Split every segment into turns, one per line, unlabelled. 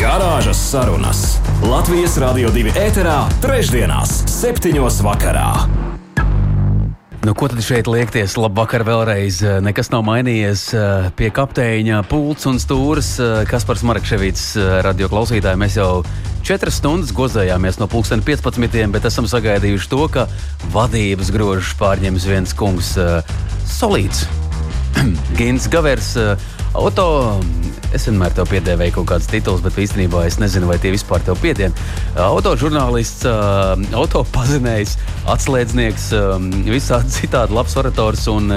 Garāžas sarunas Latvijas Rādio 2 ēterā, trešdienās, septiņos vakarā.
Nu, ko tad šeit liekties? Labvakar vēlreiz. Nekas nav mainījies. Pie kapteiņa pults un stūres Kaspars Markevits, radio klausītāji. Mēs jau četras stundas gozējāmies no pulksten 15, bet esam sagaidījuši to, ka vadības grožus pārņems viens kungs Solīts. Gins Gavers Auto, es vienmēr tev piedēvēju kaut kādus titulus, bet īstenībā es nezinu, vai tie vispār tev piedien. Auto žurnālists, auto pazinējs, atslēdznieks, visādi citādi labs orators, un,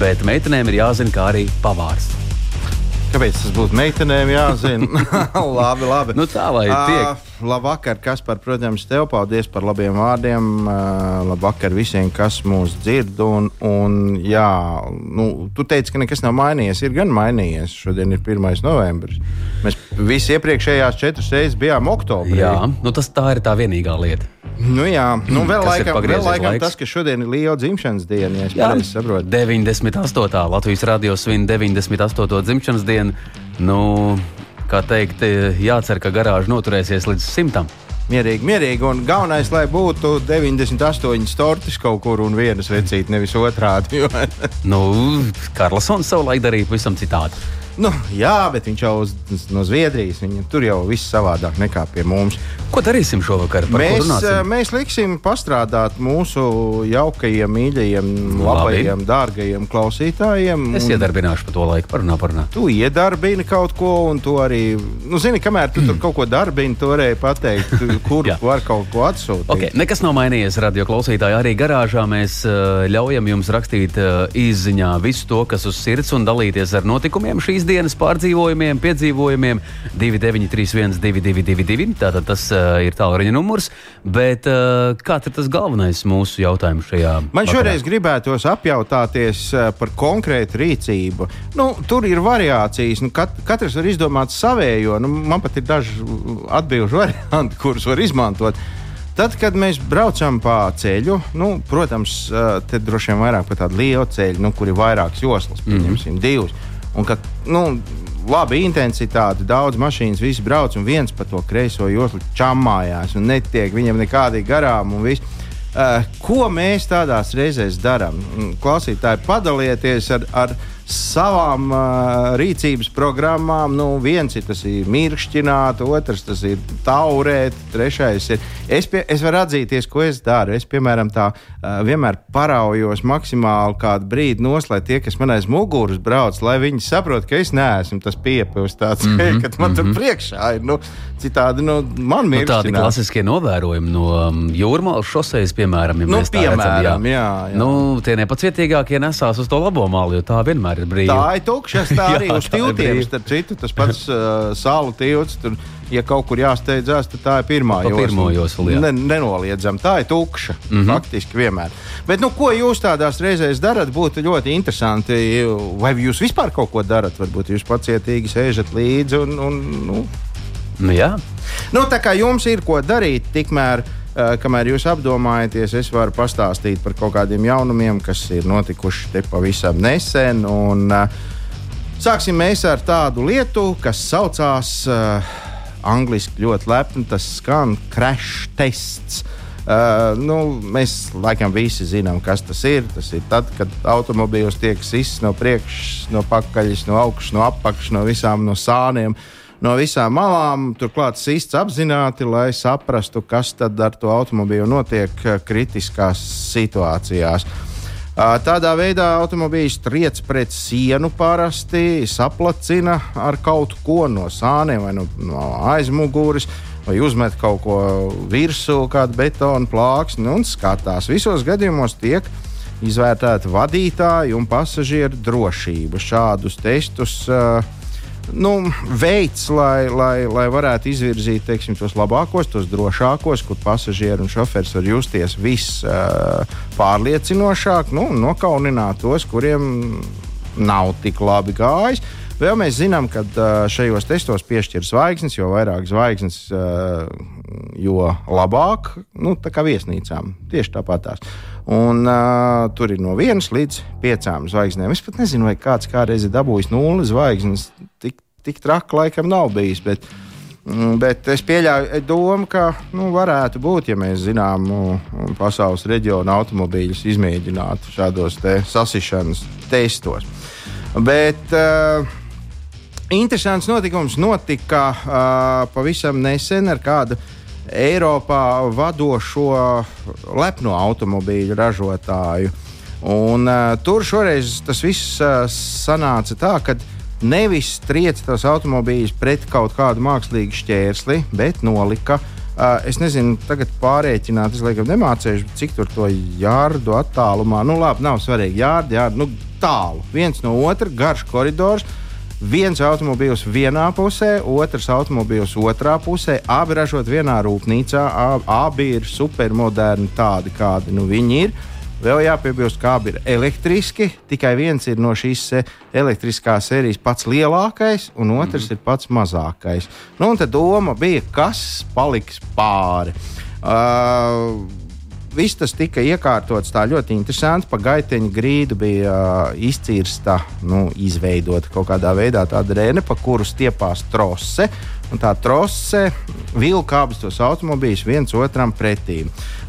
bet meitenēm ir jāzina, kā arī pavārs.
Kāpēc tas būtu meitenēm jāzina? labi, labi.
Nu, tā lai tiek.
Uh, labvakar, Kaspar, protams, tev paldies par labiem vārdiem. Labvakar visiem, kas mūs dzird. Un, un, jā, nu, tu teici, ka nekas nav mainījies. Ir gan mainījies. Šodien ir 1. novembris. Mēs visi iepriekšējās četras reizes bijām oktobrī.
Jā, nu, tas tā ir tā vienīgā lieta.
Nu, jā, nu, vēl laikam, vēl laikam
laiks?
tas, ka šodien ir liela dzimšanas diena, ja es
Jā,
saprotu.
98. Latvijas radio svin 98. dzimšanas dienu. Nu, kā teikt, jācer, ka garāža noturēsies līdz simtam.
Mierīgi, mierīgi. Un galvenais, lai būtu 98 stortis kaut kur un vienas vecīt, nevis otrādi. Jo,
Nu, Karlsons savulaik darīja pavisam citādi.
Nu, jā, bet viņš jau uz, no Zviedrijas. Viņa, tur jau viss savādāk nekā pie mums.
Ko darīsim šovakar?
Mēs, eh, mēs liksim pastrādāt mūsu jaukajiem, mīļajiem,
Labi.
labajiem, dārgajiem klausītājiem.
Es iedarbināšu par to laiku, parunā, parunā.
Tu iedarbini kaut ko, un tu arī, nu, zini, kamēr tu tur kaut ko darbini, tu varēji pateikt, kur var kaut ko atsūtīt.
Okay, nekas nav mainījies, radio klausītāji. Arī garāžā mēs uh, ļaujam jums rakstīt uh, izziņā visu to, kas uz sirds, un dalīties ar notikumiem šīs dienas pārdzīvojumiem, piedzīvojumiem. 2931, 222, tātad tas uh, ir tālruņa numurs. Bet uh, kāds ir tas galvenais mūsu jautājums šajā?
Man
vakarā?
šoreiz gribētos apjautāties eh, par konkrētu rīcību. Nu, tur ir variācijas. Nu, kat, katrs var izdomāt savējo. Nu, man pat ir daži atbildžu varianti, kurus var izmantot. Tad, kad mēs braucam pa ceļu, nu, protams, te droši vien vairāk pa tādu lielu ceļu, nu, kur ir vairākas joslas, pieņemsim, mm -hmm. divas. Un, ka, nu, labi intensitāte, daudz mašīnas, visi brauc, un viens pa to kreiso joslu čamājās, un netiek viņam nekādi garām. Uh, ko mēs tādās reizēs darām? Klausītāji, padalieties ar, ar savām uh, rīcības programmām. Nu, viens ir tas ir mirkšķināt, otrs tas ir taurēt, trešais ir. Es, pie, es varu atzīties, ko es daru. Es, piemēram, tā uh, vienmēr paraujos maksimāli kādu brīdi nos, lai tie, kas man aiz muguras brauc, lai viņi saprot, ka es neesmu tas piepildījums, tāds, mm -hmm, kad man mm -hmm. tur priekšā ir. Nu, citādi, nu, man
Nu,
ir
tādi klasiskie novērojumi no um, jūrmālas šoseis, piemēram, ja
Nu,
mēs tā redzam,
piemēram, jā, jā.
Nu, tie nepacietīgākie nesās uz to labo malu, jo tā vienmēr ir brīva.
Tā ir tukša. Tā arī uz
ir
tiltiem. Starp citu, tas pats uh, salu tilts. Tur, ja kaut kur jāsteidzās, tad tā ir pirmā josla.
pirmo joslu, jā.
Ne, nenoliedzam, tā ir tukša. Mm. -hmm. Faktiski vienmēr. Bet, nu, ko jūs tādās reizēs darat, būtu ļoti interesanti. Vai jūs vispār kaut ko darat? Varbūt jūs pacietīgi sēžat līdzi un, un nu,
Nu, jā.
Nu, tā kā jums ir ko darīt, tikmēr, kamēr jūs apdomājaties, es varu pastāstīt par kaut kādiem jaunumiem, kas ir notikuši te pavisam nesen. Un, uh, sāksim mēs ar tādu lietu, kas saucās uh, angļuiski ļoti lepni, tas skan crash tests. Uh, nu, mēs laikam visi zinām, kas tas ir. Tas ir tad, kad automobīls tiek sists no priekšas, no pakaļas, no augšas, no apakšas, no visām no sāniem no visām malām, turklāt sists apzināti, lai saprastu, kas tad ar to automobīlu notiek eh, kritiskās situācijās. Tādā veidā automobīls triec pret sienu parasti, saplacina ar kaut ko no sāniem vai no, no aizmugures. Vai uzmet kaut ko virsū, kādu betonu plāksni un skatās. Visos gadījumos tiek izvērtēta vadītāja un pasažieru drošība. Šādus testus uh, nu, veids, lai, lai, lai varētu izvirzīt teiksim, tos labākos, tos drošākos, kur pasažieri un šofērs var justies vispārliecinošāk, uh, nu, nokaunināt tos, kuriem nav tik labi gājis. Vēl mēs zinām, ka šajos testos piešķir zvaigznes, jo vairāk zvaigznes, jo labāk. Nu, tā kā viesnīcām, tieši tāpatās. Un, uh, tur ir no vienas līdz piecām zvaigznēm. Es pat nezinu, vai kāds kādreiz ir dabūjis nulles zvaigznes. Tik, tik traki laikam nav bijis. Bet, mm, Bet es pieļauju domu, ka nu, varētu būt, ja mēs zinām, nu, pasaules reģiona automobīļus izmēģinātu šādos te sasišanas testos. Bet uh, interesants notikums notika uh, pavisam nesen ar kādu Eiropā vadošo lepno automobīļu ražotāju. Un, uh, tur šoreiz tas viss uh, sanāca tā, ka nevis trieca tos automobīļus pret kaut kādu mākslīgu šķērsli, bet nolika. Uh, es nezinu, tagad pārreikināt, es laikam nemācīšu, cik tur to jārdu attālumā. Nu, labi, nav svarīgi. Jārdi, jārdi, nu, tālu. Viens no otra, garš koridors. Uh, viens automobīls vienā pusē, otrs automobīls otrā pusē. Abi ražot vienā rūpnīcā, abi ir supermoderni, tādi kādi nu, viņi ir. Vēl jāpiebilst, ka abi ir elektriski. Tikai viens ir no šīs elektriskās sērijas pats lielākais, un otrs mm. ir pats mazākais. Nu, un tad doma bija, kas paliks pāri. Uh, viss tas tika iekārtots tā ļoti interesanti. Pa gaiteņa grīdu bija uh, izcirsta, nu, izveidota kaut kādā veidā tāda rēna, pa kuru stiepās trose. Un tā trose vilka abus tos automobīļus viens otram pretī.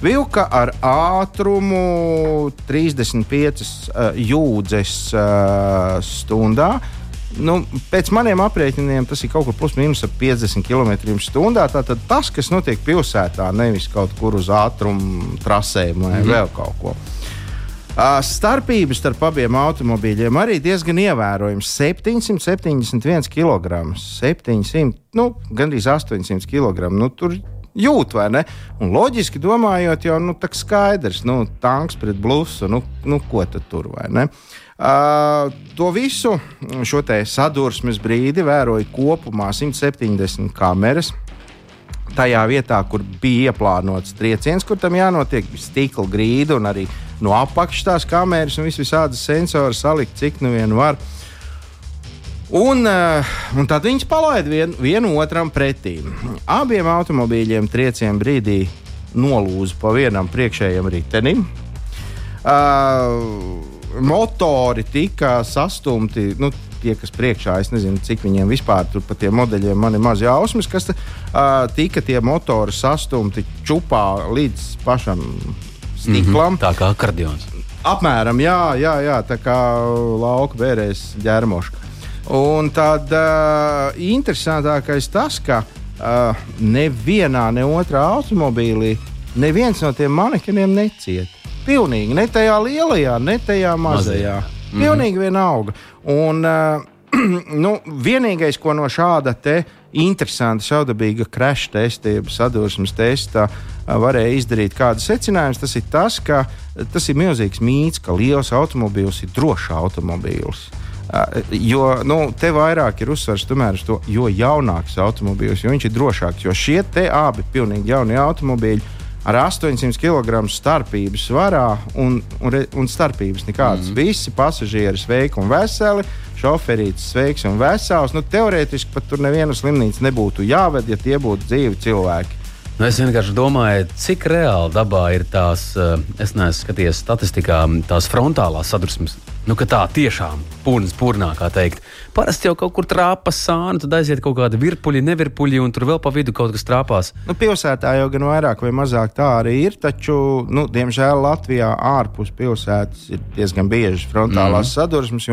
Vilka ar ātrumu 35 uh, jūdzes uh, stundā. Nu, pēc maniem aprēķiniem tas ir kaut kur plus mīnus 50 km/h. Tātad tas, kas notiek pilsētā, nevis kaut kur uz ātrumu trasēm vai mm -hmm. vēl kaut ko. Starpības starp abiem automobīļiem arī diezgan ievērojams. 771 kg, 700, nu, gandrīz 800 kg. Nu, tur jūt, vai ne? Un loģiski domājot, jau nu, tā skaidrs, nu, tanks pret blusu, nu, nu ko tad tur vai ne? Uh, Uh, to visu šo sadursmes brīdi vēroja kopumā 170 kameras. Tajā vietā, kur bija ieplānots trieciens, kur tam jānotiek, bija stikla grīda un arī no apakšas tās kameras un visādas sensori salikt, cik nu vien var. Un, un tad viņi palaida vien, vienu otram pretī. Abiem automobīļiem trieciena brīdī nolūza pa vienam priekšējam ritenim. Uh, motori tika sastumti. Nu, tie, kas priekšā, es nezinu, cik viņiem vispār tur par tiem modeļiem man ir maz jausmas, kas uh, tika tie motori sastumti čupā līdz pašam stiklam.
Mm -hmm, tā kā akordions.
Apmēram, jā, jā, jā tā kā lauka bērēs ģērmoška. Un tad uh, interesantākais tas, ka uh, nevienā, ne otrā automobīlī neviens no tiem manekeniem necieta. Pilnīgi ne tajā lielajā, ne tajā mazajā. mazajā. Mm -hmm. Pilnīgi vienalga. Un, uh, nu, vienīgais, ko no šāda te interesanta, šaudabīga crash testa, jeb sadursmes testa uh, varēja izdarīt kādas secinājumus, tas ir tas, ka tas ir milzīgs mīts, ka liels automobīls ir drošs automobīls. Uh, jo nu, te vairāk ir uzsvars tomēr uz to, jo jaunāks automobīls, jo viņš ir drošāks. Jo šie abi pilnīgi jaunie automobīļi ar 800 kg starpības svarā un, un, un starpības nekādas. Mm. Visi pasažieri sveiki un veseli. Šoferītis sveiks un vesels. Nu, teorētiski pat tur nevienu slimnīcu nebūtu jāved, ja tie būtu dzīvi cilvēki.
Nu, es vienkārši domāju, cik reāli dabā ir tās, eh, es neesmu skatījies statistikā, tās frontālās sadursmes Nu, tā tiešām pūnas pūnā, kā teikt. Parasti jau kaut kur trāpas sāni, tad aiziet kaut kāda virpuļi, nevirpuļi, un tur vēl pa vidu kaut kas trāpās.
Nu, pilsētā jau gan vairāk vai mazāk tā arī ir, taču, nu, diemžēl Latvijā ārpus pilsētas ir diezgan bieži frontālās mm. sadursmes.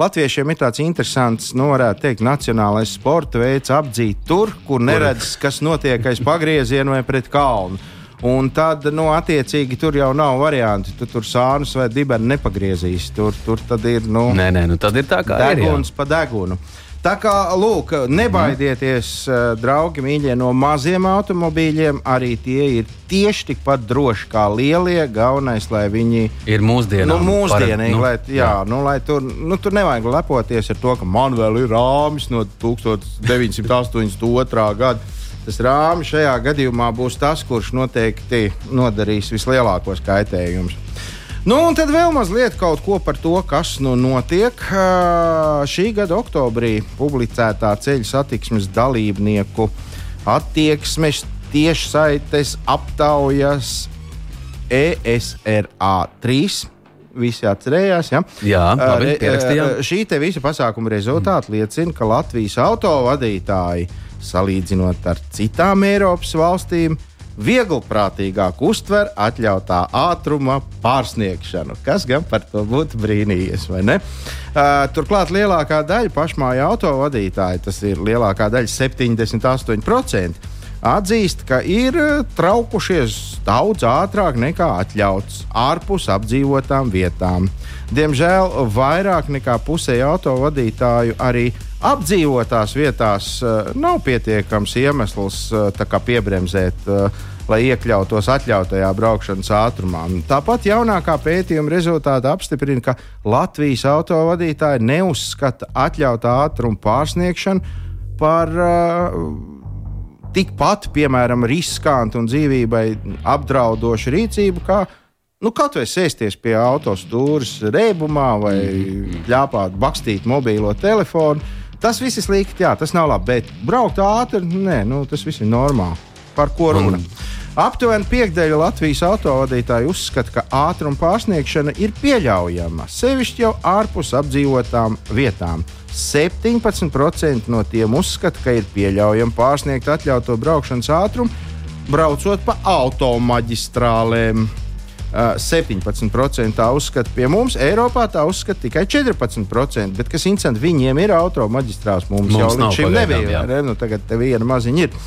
Latviešiem ir tāds interesants, nu, varētu teikt, nacionālais sporta veids apdzīt tur, kur neredz, kas notiek aiz pagrieziena vai pret kalnu. Un tad, nu, attiecīgi, tur jau nav varianti. Tu tur sānus vai dibeni nepagriezīs. Tur, tur tad ir. Nu,
nē, nē, nu tad ir tā kā
deguns ir, pa degunu. Tā kā, lūk, nebaidieties, mm. draugi, mīļie, no maziem automobīļiem. Arī tie ir tieši tikpat droši kā lielie. Galvenais, lai viņi
ir mūsdienīgi.
Nu, mūsdienīgi, nu, lai, jā, jā. Nu, lai tur, nu, tur nevajag lepoties ar to, ka man vēl ir rāmis no 1982. gada. Tas rāmis šajā gadījumā būs tas, kurš noteikti nodarīs vislielākos kaitējumus. Nu, un tad vēl mazliet kaut ko par to, kas nu notiek. Šī gada oktobrī publicētā ceļu satiksmes dalībnieku attieksmes tiešsaites aptaujas ESRA 3 visi atcerējās. Ja?
Jā, labi,
šī visa pasākuma rezultāti mm. liecina, ka Latvijas autovadītāji, salīdzinot ar citām Eiropas valstīm, vieglprātīgāk uztver atļautā ātruma pārsniegšanu. Kas gan par to būtu brīnījies, vai ne? Uh, turklāt lielākā daļa pašmāju autovadītāju, tas ir lielākā daļa, 78%, atzīst, ka ir traukušies daudz ātrāk nekā atļauts ārpus apdzīvotām vietām. Diemžēl vairāk nekā pusē autovadītāju arī apdzīvotās vietās uh, nav pietiekams iemesls uh, piebremzēt, uh, lai iekļautos atļautajā braukšanas ātrumā. Tāpat jaunākā pētījuma rezultāti apstiprina, ka Latvijas autovadītāji neuzskata atļautā ātruma pārsniegšanu par tikpat, piemēram, riskantu un dzīvībai apdraudošu rīcību, kā Nu, kaut vai sēsties pie autostūras rēbumā vai ļāpāt, bakstīt mobilo telefonu. Tas viss ir slikti, jā, tas nav labi. Bet braukt ātri, nē, nu, tas viss ir normāli. Par ko runa? Mm. Aptuveni piekdaļa Latvijas autovadītāju uzskata, ka ātruma pārsniegšana ir pieļaujama, sevišķi jau ārpus apdzīvotām vietām. 17% no tiem uzskata, ka ir pieļaujama pārsniegt atļautu braukšanas ātrumu, braucot pa automaģistrālēm. 17% tā uzskata pie mums, Eiropā tā uzskata tikai 14%. Bet, kas interesanti, viņiem ir automaģistrāls, mums, mums jau līdz šim nebija. Ne? Nu, tagad viena maziņa ir.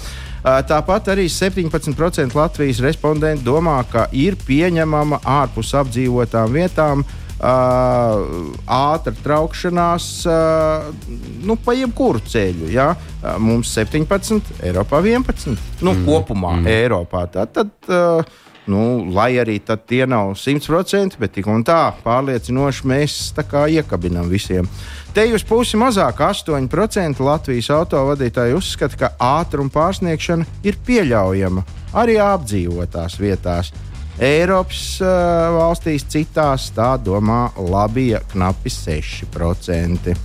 Tāpat arī 17% Latvijas respondentu domā, ka ir pieņemama ārpus apdzīvotām vietām uh, ātra traukšanās nu, pa jebkuru ceļu. Ja? Mums 17, Eiropā 11. Nu, mm. Kopumā mm. Eiropā. Tad, tad, Nu, lai arī tie nav 100%, bet tik un tā pārliecinoši mēs tā iekabinām visiem. Te uz pusi mazāk, 8% Latvijas autovadītāji uzskata, ka ātruma pārsniegšana ir pieļaujama arī apdzīvotās vietās. Eiropas uh, valstīs citās tā domā labi, ja knapi 6%.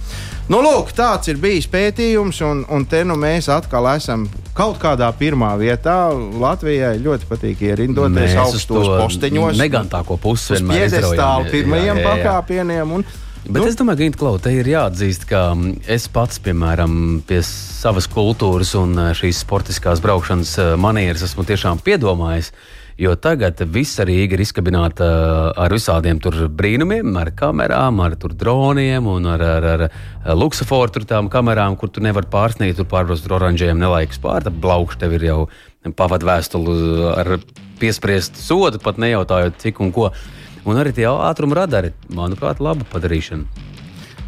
Nu, lūk, tāds ir bijis pētījums, un, un te nu mēs atkal esam kaut kādā pirmā vietā. Latvijai ļoti patīk ierindoties augstos posteņos.
Negantāko pusi vienmēr
piedestālu pirmajiem jā, jā, jā. pakāpieniem. Un,
Bet nu, es domāju, ka Intu te ir jāatzīst, ka es pats, piemēram, pie savas kultūras un eh, šīs sportiskās braukšanas eh, manieres esmu tiešām piedomājis. Jo tagad visa Rīga ir izkabināta ar visādiem brīnumiem, ar kamerām, ar droniem un ar, ar, ar luksusforu tur tām kamerām, kur tu nevari pārsniegt, tur pārbraukt ar oranžiem nelaikus pār. Tad blaukš tev ir jau pavadu vēstuli ar piespriestu sodu, pat nejautājot, cik un ko. Un arī tie ātruma radari, manuprāt, laba padarīšana.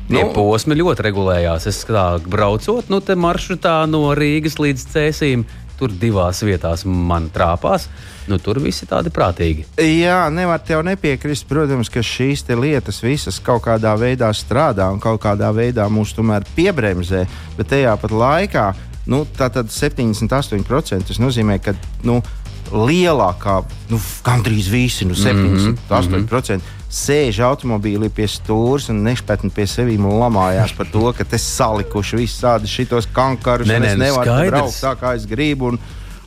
Tie nu, posmi ļoti regulējās. Es kā braucot, nu, te maršrutā no Rīgas līdz Cēsīm tur divās vietās man trāpās. Nu, tur viss ir tādi prātīgi.
Jā, nevar tev nepiekrist. Protams, ka šīs lietas visas kaut kādā veidā strādā un kaut kādā veidā mūs tomēr piebremzē. Bet tajā pat laikā nu, 78% tas nozīmē, ka nu, lielākā, nu, gandrīz visi, nu, 78% mm -hmm. Sēž automobīlī pie stūres un nešpatni pie sevis lamājās par to, ka te salikuši visādi šitos kankarus,
ne,
un
ne,
es
nu,
nevaru braukt tā, kā es gribu. Un,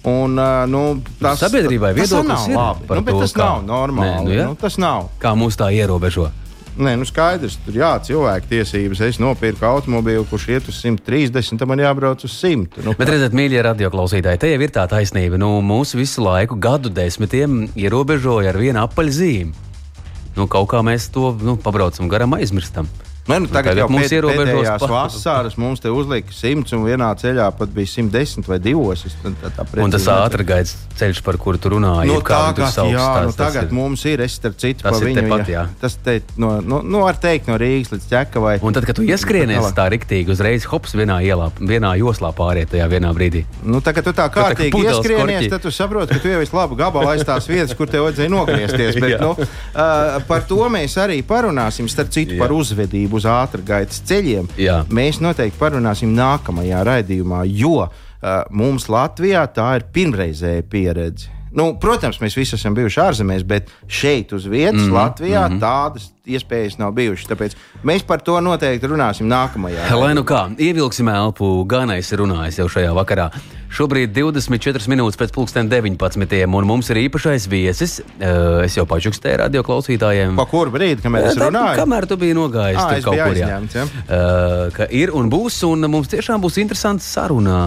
Un, nu,
tas, Sabiedrībai viedoklis
ir labi. Nu,
to,
tas kā... nav normāli. Nē, nu, ja? nu, tas nav.
Kā mūs tā ierobežo?
Nē, nu skaidrs, tur jā, cilvēku tiesības. Es nopirku automobīlu, kurš iet uz 130, tam man jābrauc uz 100. Nu,
Bet, redziet, mīļie radioklausītāji, te jau ir tā taisnība. Nu, mūsu visu laiku, gadu desmitiem, ierobežoja ar vienu apaļzīmi. Nu, kaut kā mēs to nu, pabraucam garām, aizmirstam.
Nu, nu, tagad,
Tagad
jau
mums
pēdējās
pa-
vasaras mums te uzlika 100 un vienā ceļā pat bija 110 vai 2. Es, tā, tā,
Un tas ātrgaitas ceļš, par kuru tu runāji,
Nu,
ir kā tu
tagad,
sauc,
jā,
tas-
nu, tagad
ir-
mums ir. Es starp citu
Tas
pa
ir
viņu,
tepat, jā.
Tas te, no, no, nu, var teikt, no Rīgas līdz Čekavai.
Un tad, kad tu ieskrienies tā riktīgi, uzreiz hops vienā ielā, vienā joslā pāriet tajā vienā brīdī.
Nu, tā, kad tu tā
tā kā
kārtīgi ieskrienies,
korķī.
tad tu saproti, ka tu jau esi labi gabalā aiz tās vietas, kur tev vajadzēja nogriezties. Bet, nu, uh, par to mēs arī parunāsim. Starp citu,
Jā.
par uzvedību uz ātrgaitas ceļiem.
Jā.
Mēs noteikti parunāsim nākamajā raidījumā, jo mums Latvijā tā ir pirmreizēja pieredze. Nu, protams, mēs visi esam bijuši ārzemēs, bet šeit, uz vietas, mm. Latvijā, mm -hmm. tādas iespējas nav bijušas. Tāpēc mēs par to noteikti runāsim nākamajā.
Lai nu kā, ievilksim elpu, ganais ir runājis jau šajā vakarā. Šobrīd 24 minūtes pēc pusdien 19. un mums ir īpašais viesis. Eh, Es jau pačukstēju radio klausītājiem.
Pa kuru brīdi, kamēr es
Tā,
runāju?
Kamēr tu biji nogājis
Ā,
tur kaut kur, jā.
aizņemts, ja.
Uh, ka ir un būs, un mums tiešām būs interesanta saruna.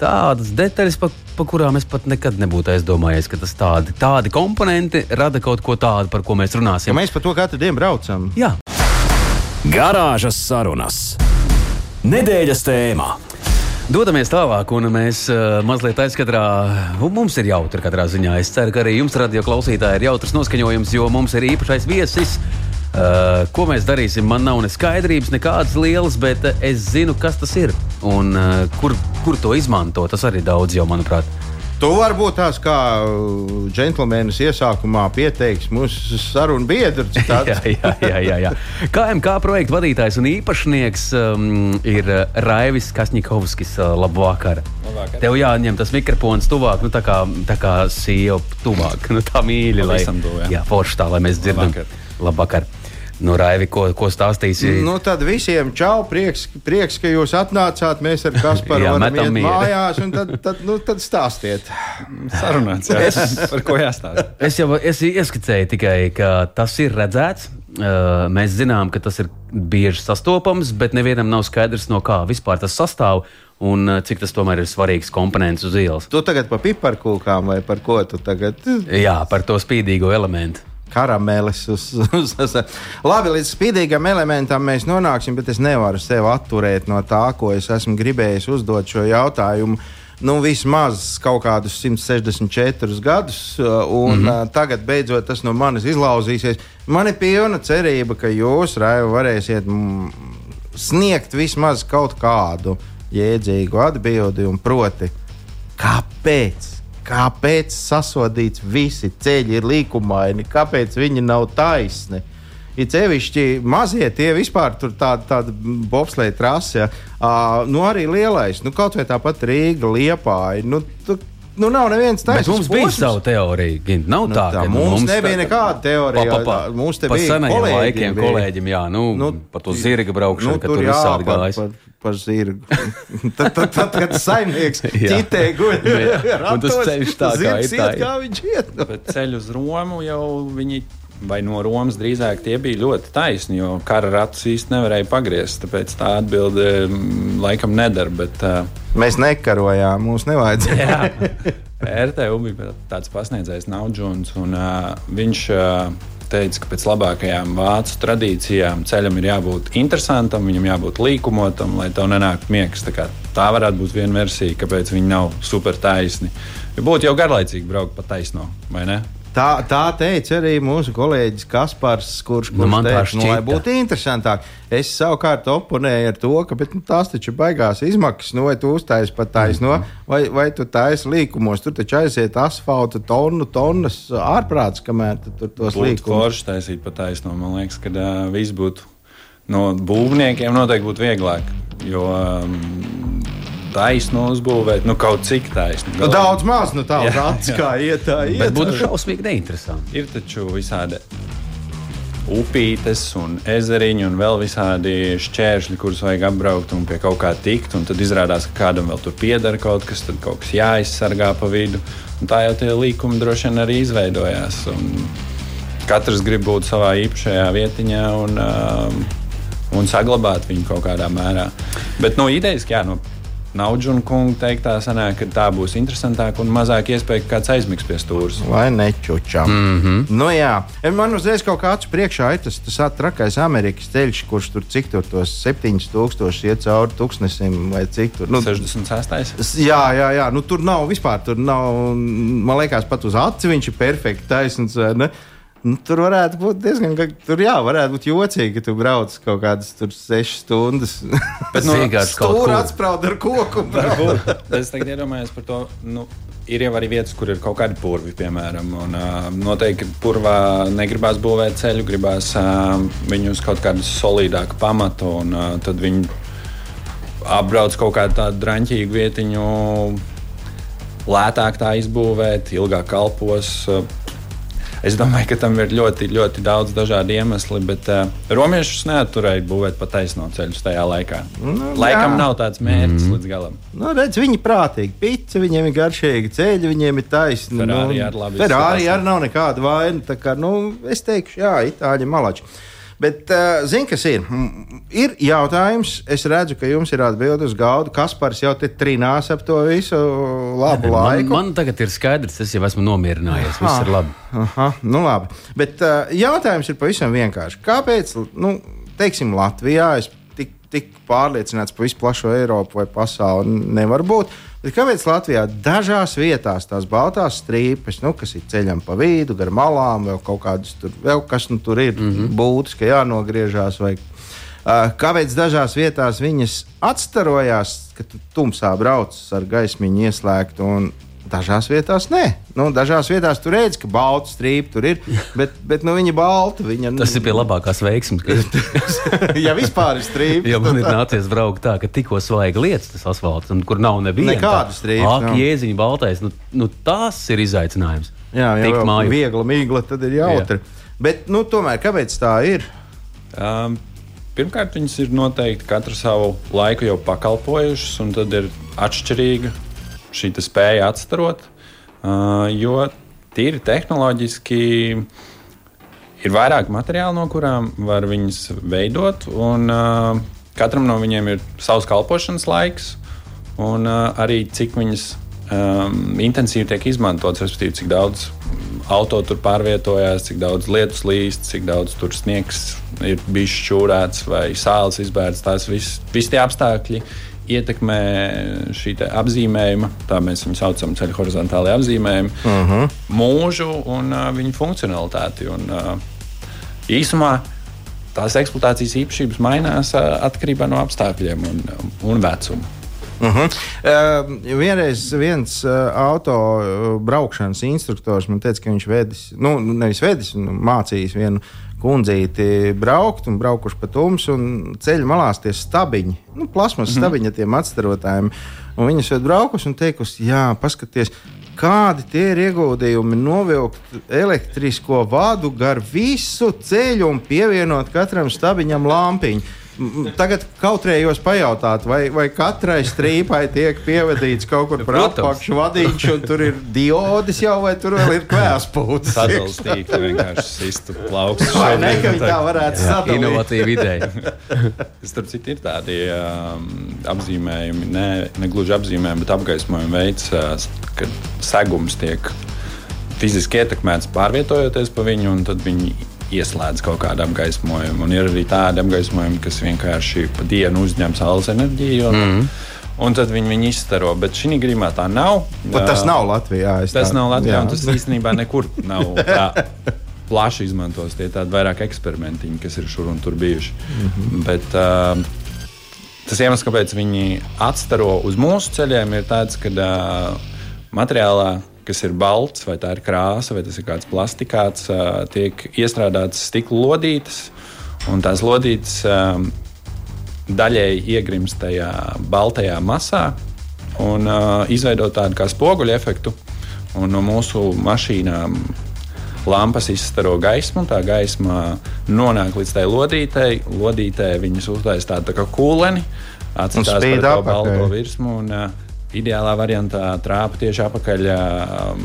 Tādas detaļas, pa, pa kurām es pat nekad nebūtu aizdomājies, ka tas tādi, tādi komponenti rada kaut ko tādu, par ko mēs
Ja
runāsim.
mēs par to katru dienu braucam.
Jā,
Garāžas sarunas. Nedēļas tēmā.
Dodamies tālāk, un mēs uh, mazliet aizkadrā. un Mums ir jautri katrā ziņā. Es ceru, ka arī jums, radio klausītāji, ir jautrs noskaņojums, jo mums ir īpašais viesis. Uh, ko mēs darīsim? Man nav ne skaidrības, nekādas lielas, bet uh, es zinu, kas tas ir un uh, kur, kur to izmanto. Tas arī daudz jau, manuprāt.
Tu vari būt tāds kā džentlmenis iesākumā pieteiks mūsu sarunu biedru.
jā, jā, jā, jā, jā. KMK projekta vadītājs un īpašnieks um, ir uh, Raivis Kasņikovskis. Uh, labvakar.
Labvakar.
Tev jāņem tas mikrofons tuvāk, nu, tā kā, tā kā sieva tuvāk. Nu, tā mīļi, lai,
tuvu, jā.
jā, forši tā, lai mēs dzirdam.
Labvakar.
Labvakar. Nu, Raivi, ko, ko stāstīsi?
Nu, tad visiem čau, prieks, prieks, ka jūs atnācāt. Mēs ar Kasparu
Jā,
varam iet
mieru.
mājās, un tad, tad, nu, tad stāstiet.
Sarunāts, jā. Par ko jāstāsta?
Es jau es ieskicēju tikai, ka tas ir redzēts. Uh, mēs zinām, ka tas ir bieži sastopams, bet nevienam nav skaidrs, no kā vispār tas sastāv un uh, cik tas tomēr ir svarīgs komponents uz ielas.
Tu tagad par piparkūkām vai par ko tu tagad?
Jā, par to spīdīgo elementu.
Karamelis. Uz, uz, uz. Labi, līdz spīdīgam elementam mēs nonāksim, bet es nevaru sevi atturēt no tā, ko es esmu gribējis uzdot šo jautājumu. Nu, vismaz kaut kādus 164 gadus, un mm -hmm. tagad beidzot tas no manis izlauzīsies. Man ir pilna cerība, ka jūs, Raiva, varēsiet mm, sniegt vismaz kaut kādu jēdzīgu atbildi, un proti, kāpēc? Kāpēc sasodīts visi ceļi ir līkumaini? Kāpēc viņi nav taisni? Ir sevišķi mazie, tie vispār tur tāda, tāda bobsleja trase, ja. uh, nu arī lielais, nu kaut vai tāpat Rīga, Liepāja. Nu, tu, nu nav neviens
Bet
taisns.
mums bija
posms.
sava teorija. Gint. Nav
Nu,
tā,
tā,
ka
mums nebija
tā-
nekāda teorija,
Pa, pa, pa.
mums te
pa
bija
senajiem
kolēģiem bija.
kolēģiem, jā, nu, nu, par to zirga braukšanu, nu, ka tur
jā,
visādi
par, par zirgu. tad, tad, tad, kad saimnieks ķitē guļ,
tas ceļš tā kā ir, tā
iet, kā viņš iet.
Bet ceļu uz Romu jau viņi. Vai no Romas drīzāk tie bija ļoti taisni, jo kara ratus īsti nevarēja pagriezt. Tāpēc tā atbilde mm, laikam nedara. Bet, uh,
Mēs nekarojām, mums nevajadzēja.
jā, RTU bija tāds pasniedzējs Naudžons, un uh, viņš uh, teica, ka pēc labākajām vācu tradīcijām ceļam ir jābūt interesantam, viņam jābūt līkumotam, lai tev nenāktu miegs. Tā, tā varētu būt viena versija, kāpēc viņi nav super taisni. Jo būtu jau garlaicīgi braukt pa taisno, vai ne?
Tā, tā teica arī mūsu kolēģis Kaspars, kurš,
Nu, man
teica, nu, lai
šķita.
būtu interesantāk. Es savukārt oponēju ar to, ka bet, nu, tās taču baigās izmaksas, nu, vai tu uztaisīji pat taisno, vai, vai tu taisīji līkumos. Tur taču aiziet asfalta tonu, tonnas ārprāts, kamēr tu tur tos līkumus.
forši taisīt pa taisno. Man liekas, ka uh, viss būtu no būvniekiem noteikti būtu vieglāk. Jo um, taisno uzbūvēt, nu kaut cik taisnu.
Nu, daudz maz, nu tā uz acis kā iet, tā iet.
Bet būtu šausmīgi neinteresanti.
Ir taču visādi upītes un ezeriņi un vēl visādi šķēršļi, kurus vajag apbraukt un pie kaut kā tikt. Un tad izrādās, ka kādam vēl tur pieder kaut kas, tad kaut kas jāizsargā pa vidu. Un tā jau tie līkumi droši vien arī izveidojās. Un katrs grib būt savā īpašajā vietiņā un, um, un saglabāt viņu kaut kādā mērā. Bet no idejas, jā, no Naudžuna kunga teiktā sanāk, ka tā būs interesantāk un mazāk iespēja, ka kāds aizmigs pie stūres.
Vai nečučam? Mm -hmm. nu, jā, man uzreiz kaut kāds priekšā ir tas, tas trakais Amerikas ceļš, kurš tur cik tur tos 7000 iet cauri tūkstnesim vai cik tur.
Nu, 66.
Jā, jā, jā. Nu, tur nav vispār, tur nav, man liekas, pat uz aci viņš ir perfekti taisns. Nu, tur varētu būt diezgan, tur jā, varētu būt jocīgi, ka tu brauc kaut kādas sešas stundas.
Bet nu, vienkārši kaut
kur atsprāst ar koku.
es tagad iedomājos par to. Nu, ir jau arī vietas, kur ir kaut kādi purvi, piemēram. Un, uh, noteikti purvā negribās būvēt ceļu, gribās uh, viņu uz kaut kādu solidāku pamatu. Un, uh, tad viņi apbrauc kaut kādu tādu drāmīgu vietiņu, lētāk tā izbūvēt, ilgāk kalpos. Uh, Es domāju, ka tam ir ļoti, ļoti daudz dažādu iemeslu, bet uh, romiešus neatturēja būvēt pa taisno ceļu tajā laikā. Nu, Laikam jā. nav tāds mērķis mm. līdz galam.
Nu, redz, viņi prātīgi, pici, viņiem ir garšīgi ceļi, viņiem ir taisni.
Ferrari nu, ar labi.
Ferrari arī nav nekāda vaina. Kā, nu, es teikšu, jā, itāļi malači. Bet, uh, zini, kas ir? Ir jautājums, es redzu, ka jums ir atbilde uz galda. Kaspars jau te trinās ap to visu labu laiku.
Man, man tagad ir skaidrs, es jau esmu nomierinājies. Aha, viss ir labi.
Aha, nu labi. Bet uh, jautājums ir pavisam vienkāršs. Kāpēc, nu, teiksim, Latvijā es tik, pārliecināts par visu plašo Eiropu vai pasauli nevar būt? Bet kāpēc Latvijā dažās vietās tās baltās strīpes, nu, kas ir ceļam pa vidu, gar malām, vēl kaut kādas tur, vēl kas nu, tur ir, mm -hmm. būtis, ka jānogriežās. Vai, uh, kāpēc dažās vietās viņas atstarojās, ka tu tumsā brauc ar gaismiņu ieslēgtu un Dažās vietās nē. Nu, dažās vietās tur redz, ka balta strīpa tur ir, bet, bet nu, viņa balta. Viņa,
Tas ir pie labākās veiksmes.
Ka... ja vispār ir strīpa.
Jo man ir nācies braukt tā, ka tikko svaiga lietas tas asfalts, un kur nav neviena
nekāda strīpa.
Ak, jēziņa baltais, nu, nu tas ir izaicinājums.
Jā, jau tādā viegla mīkla, tad ir jautri. Jā. Bet, nu, tomēr, kāpēc tā ir?
Um, pirmkārt, viņas ir noteikti katru savu laiku jau pakalpojušas, un tad ir atšķirīga šī spēja atstarot, jo tīri tehnoloģiski ir vairāk materiālu, no kurām var viņas veidot. Un, uh, katram no viņiem ir savs kalpošanas laiks, un uh, arī cik viņas um, intensīvi tiek izmantotas, respektīvi, cik daudz auto tur pārvietojās, cik daudz lietus līst, cik daudz tur sniegs ir bijis šķūrēts vai sāls izbērts. Tās visi vis tie apstākļi ietekmē šī apzīmējuma, tā mēs viņu saucam, ceļu horizontālajā apzīmējuma, uh mhm. -huh. mūžu un uh, viņa funkcionalitāti. Un, uh, īsumā tās eksploatācijas īpašības mainās uh, atkarībā no apstākļiem un, un vecuma.
Uh -huh. uh, vienreiz viens uh, auto uh, braukšanas instruktors man teica, ka viņš vedis, nu, nevis vedis, nu, mācījis vienu kundzīti braukt un braukuši pa tumsu un ceļu malās tie stabiņi, nu, plasmas mm -hmm. stabiņi tiem atstarotājiem. Un viņas ir braukusi un teikusi, jā, paskatieties, kādi tie ir ieguldījumi novilkt elektrisko vadu gar visu ceļu un pievienot katram stabiņam lampiņu. Tagad kautrējos pajautāt, vai, vai katrai strīpai tiek pievadīts kaut kur par apakšu vadīņš, un tur ir diodis jau, vai tur vēl ir kvēspūts.
Sadalstīt vienkārši sistu plaukstus.
Vai ne, ka viņi tā varētu sadalīt?
Inovatīva ideja.
Starp citu ir tādi um, apzīmējumi, ne, ne gluži apzīmējumi, bet apgaismojumi veids, uh, kad segums tiek fiziski ietekmēts pārvietojoties pa viņu, un tad viņi ieslēdz kaut kādu apgaismojumu. Un ir arī tādi apgaismojumi, kas vienkārši pa dienu uzņem saules enerģiju. Un, mm -hmm. Un tad viņi viņu izstaro. Bet šī gadījumā tā nav.
Bet tas nav Latvijā.
Tas tā, nav Latvijā, jā. un tas īstenībā nekur nav. Tā. Plaši izmantos tie tādi vairāk eksperimentiņi, kas ir šur un tur bijuši. Mm -hmm. Bet, uh, tas iemesls, kāpēc viņi atstaro uz mūsu ceļiem, ir tāds, ka uh, materiālā kas ir balts, vai tā ir krāsa, vai tas ir kāds plastikāts, tiek iestrādātas stikla lodītes. Un tās lodītes daļēji iegrimst tajā baltajā masā un izveido tādu kā spoguļu efektu. Un no mūsu mašīnām lampas izstaro gaismu, tā gaisma nonāk līdz tai lodītei. Lodītē viņas uztaisīs tādu tā kā kūleni, atstās to balto virsmu. Un, uh, ideālā variantā trāpa tieši apakaļ um,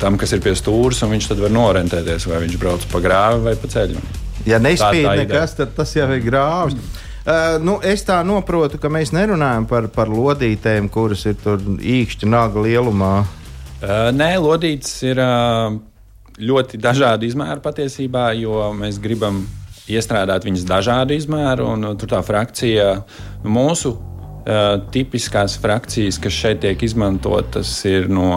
tam, kas ir pie stūres, un viņš tad var norentēties, vai viņš brauc pa grāvi vai pa ceļu.
Ja nespīd nekas, tad tas jau ir grāvis. Uh, nu, es tā saprotu, ka mēs nerunājam par, par lodītēm, kuras ir īkšķi naga lielumā.
Uh, nē, lodītes ir uh, ļoti dažādi izmēri patiesībā, jo mēs gribam iestrādāt viņas dažādu izmēru, un tur tā frakcija mūsu tipiskās frakcijas, kas šeit tiek izmantotas, ir no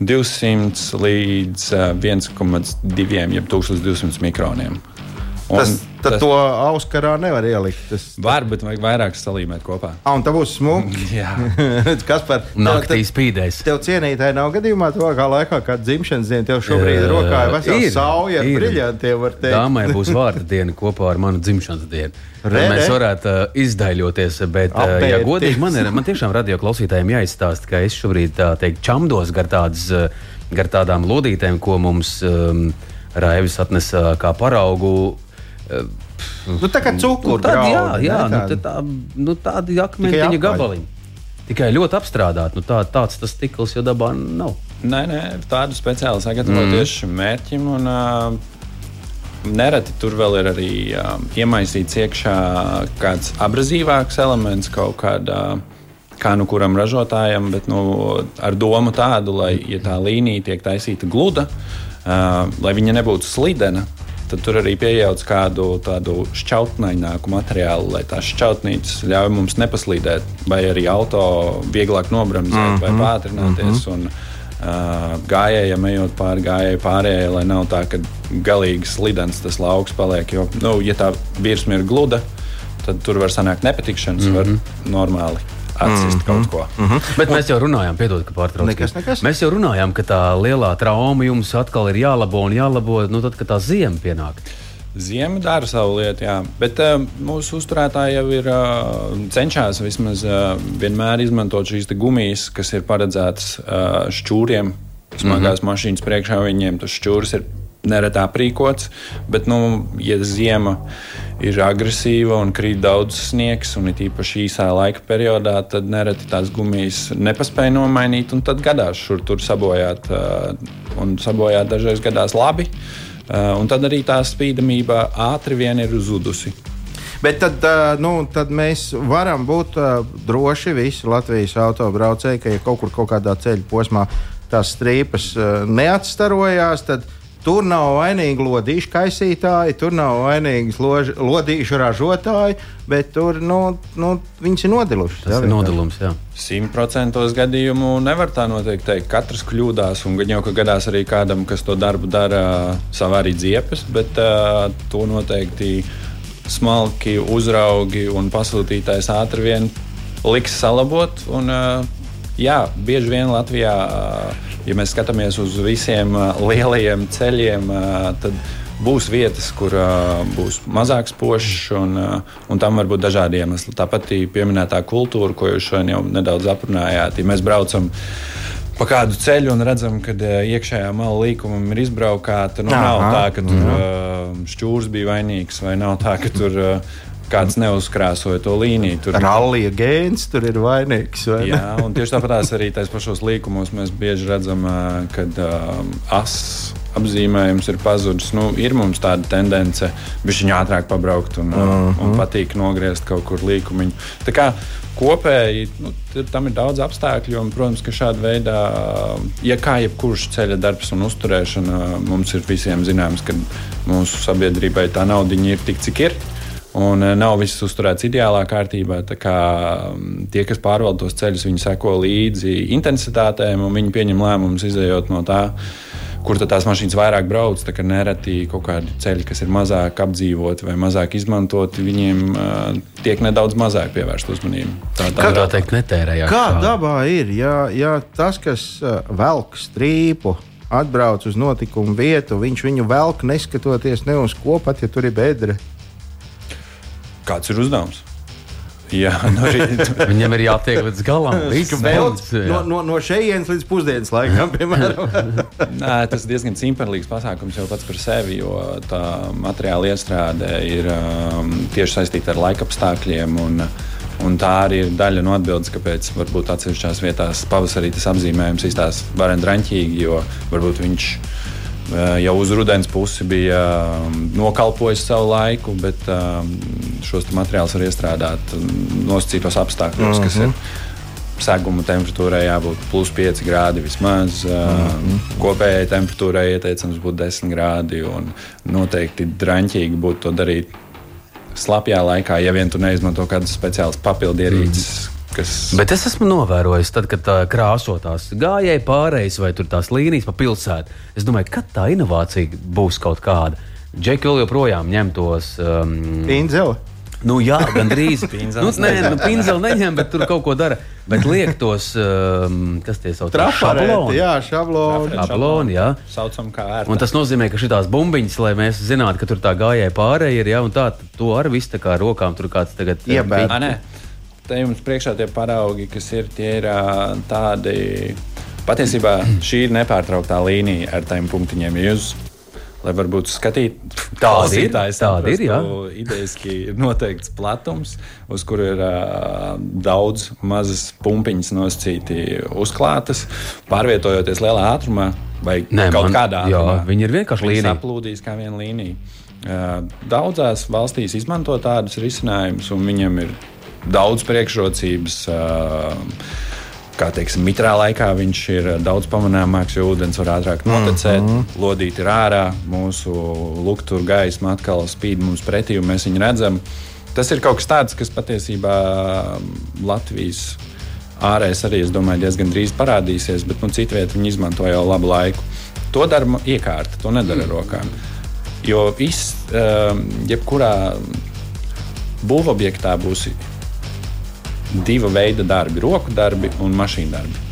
200 līdz uh, 1,2 jeb 1200 mikroniem.
Tas, tad tas, to auskarā nevar ielikt. Tas,
var, bet vajag vairāk salīmēt kopā.
Ah, un tā būs smuka.
Jā,
kas par
naktī spīdēs.
Tev cienītāji nav gadījumā, tuvākā laikā, kad dzimšanas diena tev šobrīd ir rokā, ir vesels sauja ar briļantiem.
Dāmai būs vārda diena kopā ar manu dzimšanas dienu. Re, mēs varētu uh, izdaļoties, bet, uh, ja godīgi, man, ir, man tiešām radio klausītājiem jāizstāsta, ka es šobrīd tā teikt čamdos gar, tādas, uh, gar tādām lodītēm, ko mums um, Raivis atnesa kā paraugu
Nu, tā kā cukuru nu, tāda,
jā, jā, ne, nu, tā, nu, tādi akmentiņa gabaliņi. Tikai ļoti apstrādāti. Nu, tā, tāds tas stikls jau dabā nav.
Nē, nē, tādu speciāli sagatavo mm. tieši šim mērķim. Un, uh, nereti tur vēl ir arī uh, iemaisīts iekšā kāds abrazīvāks elements, kaut kādā. Kā nu kuram ražotājam, bet nu, ar domu tādu, lai ja tā līnija tiek taisīta gluda, uh, lai viņa nebūtu slidena, tad tur arī pieejauc kādu tādu šķautnaināku materiālu, lai tās šķautnītes ļauj mums nepaslīdēt, vai arī auto vieglāk nobremzēt mm -hmm. vai mhm. pātrināties. Mm -hmm. un, Uh, gājējiem ejot pāri gājēji pārējai, lai nav tā, ka galīgi slidens tas lauks paliek. Jo, nu, ja tā virsma ir gluda, tad tur var sanākt nepatikšanas, mm -hmm. var mhm. normāli atsist mm -hmm. kaut ko. Mm -hmm.
Bet mēs jau runājām, piedod, ka pārtraucam. Mēs jau runājām, ka tā lielā trauma jums atkal ir jālabo un jālabo, nu tad, kad tā ziema pienāk.
Ziema dara savu lietu, jā. bet uh, mūsu uzturētāji jau ir uh, cenšas vismaz uh, vienmēr izmantot šīs gumijas, kas ir paredzētas uh, šķūriem. Smagās mm -hmm. mašīnas priekšā viņiem tas šķūrs ir neretā aprīkots, bet, nu, ja ziema ir agresīva un krīt daudz sniegs, un it īpaši īsā laika periodā, tad nereti tās gumijas nepaspēja nomainīt, un tad gadās šur tur sabojāt, un sabojāt dažreiz gadās labi, un tad arī tā spīdamība ātri vien ir zudusi.
Bet tad, nu, tad mēs varam būt droši visi Latvijas autobraucēji, ka ja kaut kur kaut kādā ceļa posmā tās strīpas neatstarojās, tad Tur nav vainīgi lodīšu kaisītāji, tur nav vainīgi lodīšu ražotāji, bet tur nu, nu, viņas ir nodilušas.
Tas jā, ir nodilums, jā.
Simtprocentos gadījumu nevar tā noteikti teikt. Katrs kļūdās, un gan jau ka gadās arī kādam, kas to darbu dara savā arī dziepes, bet uh, to noteikti smalki uzraugi un pasūtītājs ātri vien liks salabot. Un, uh, jā, bieži vien Latvijā. Ja mēs skatāmies uz visiem lielajiem ceļiem, tad būs vietas, kur būs mazāks pošs, un, un tam var būt dažādi iemesli. Tāpat pieminētā kultūra, ko jūs šodien jau nedaudz aprunājāt, ja mēs braucam. Pa kādu ceļu un redzam, ka iekšējā mala līnija ir izbraukta. Nu, Aha, nav tā, ka tur uh, šķūrs bija vainīgs, vai nav tā, ka tur kāds neuzkrāsoja to līniju.
Tur Rallija gēns tur ir vainīgs. Vai
Jā, un tieši tāpat arī tais pašos līkumos mēs bieži redzam, kad um, ass apzīmējums ir pazudis. Nu, ir mums tāda tendence viņa ātrāk pabraukt un, uh -huh. un patīk nogriezt kaut kur līkumiņu. Tā kā kopēji nu, tam ir daudz apstākļu, un, protams, ka šāda veida, ja kā jebkurš ceļa darbs un uzturēšana, mums ir visiem zināms, ka mūsu sabiedrībai tā nauda ir tik, cik ir. Un eh, nav viss uzturēts ideālā kārtībā. Mm, tie, kas pārvalda tos ceļus, viņi seko līdzi intensitātēm un viņi pieņem lēmumus izējot no tā, kur tās mašīnas vairāk brauc. Tā kā nereti kaut kādi ceļi, kas ir mazāk apdzīvoti vai mazāk izmantoti, viņiem uh, tiek nedaudz mazāk pievērsta uzmanība.
Tā, tā, tā teikt, netērējās.
Kā dabā ir? Ja, ja tas, kas uh, velk strīpu, atbrauc uz notikumu vietu, viņš viņu velk neskatoties ne uz ko, pat ja tur ir bedra
kāds ir uzdevums. Jā,
no Viņam ir jātiek līdz galam.
Velc, no, no, no šejienes līdz pusdienas laikam, piemēram.
Nē, tas ir diezgan simtprātīgs pasākums jau pats par sevi, jo tā materiāla iestrāde ir um, tieši saistīta ar laika apstākļiem. Un, Un tā arī ir daļa no atbildes, kāpēc varbūt atsevišķās vietās pavasarī tas apzīmējums izstāsta vareni draņķīgi, jo varbūt viņš jau uz rudens pusi bija nokalpojis savu laiku, bet šos materiālus var iestrādāt nosacītos apstākļos, mm -hmm. kas ir seguma temperatūrai jābūt plus 5 grādi vismaz. Mm -hmm. Kopējai temperatūrai ieteicams būt 10 grādi. Noteikti draņķīgi būtu to darīt slapjā laikā, ja vien tu neizmanto kādas speciālas papildierīces. Mm. Kas...
Bet es esmu novērojis, tad, kad tā krāsotās gājēji pārējais vai tās līnijas pa pilsētu. Es domāju, kad tā inovācija būs kaut kāda. Džeki vēl joprojām ņem tos um,
Inzeli.
Nu, jā, gandrīz. nu, nē, nu, pinzeli neņem, bet tur kaut ko dara. Bet liek tos, um, kas tie sauc
par šabloni. Jā, šabloni.
šabloni jā.
Saucam kā ērta.
Un tas nozīmē, ka šīs bumbiņas, lai mēs zinātu, ka tur tā gājēja pārējai ir, jā, un tā, to ar visu tā kā rokām tur kāds tagad
um, iebēr.
Te jums priekšā tie paraugi, kas ir, tie ir tādi. Patiesībā šī ir nepārtrauktā līnija ar tiem punktiņiem. Ja jūs lai varbūt skatītājs
tāda ir. Tāda ir, jā.
Idejaski ir noteikts platums, uz kura ir uh, daudz mazas pumpiņas nosacīti uzklātas, pārvietojoties lielā ātrumā vai Nē, kaut man, kādā ātrumā.
Jā, viņi ir vienkārši līnija.
Saplūdīs kā viena līnija. Uh, daudzās valstīs izmanto tādus risinājumus, un viņiem ir daudz priekšrocības. Kā teiksim, mitrā laikā viņš ir daudz pamanāmāks, jo ūdens var ātrāk notekēt, mm -hmm. lodīt ir ārā, mūsu luktura gaisma atkal spīd mums pretī, un mēs viņu redzam. Tas ir kaut kas tāds, kas patiesībā Latvijas ārēs arī, es domāju, diezgan drīz parādīsies, bet nu, citvietā viņi izmanto jau labu laiku. To dara iekārta, to nedara ar rokām. Jo viss, jebkurā būvobjektā būs divu veidu darbi - roku darbi un mašīnu darbi.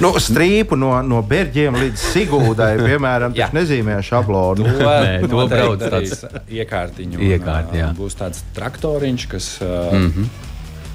Nu, strīpu no, no Berģiem līdz Sigūdai, piemēram, tas nezīmē šablonu.
To, Nē, to brauc tāds iekārtiņu.
Iekārt, jā.
būs tāds traktoriņš, kas mm -hmm.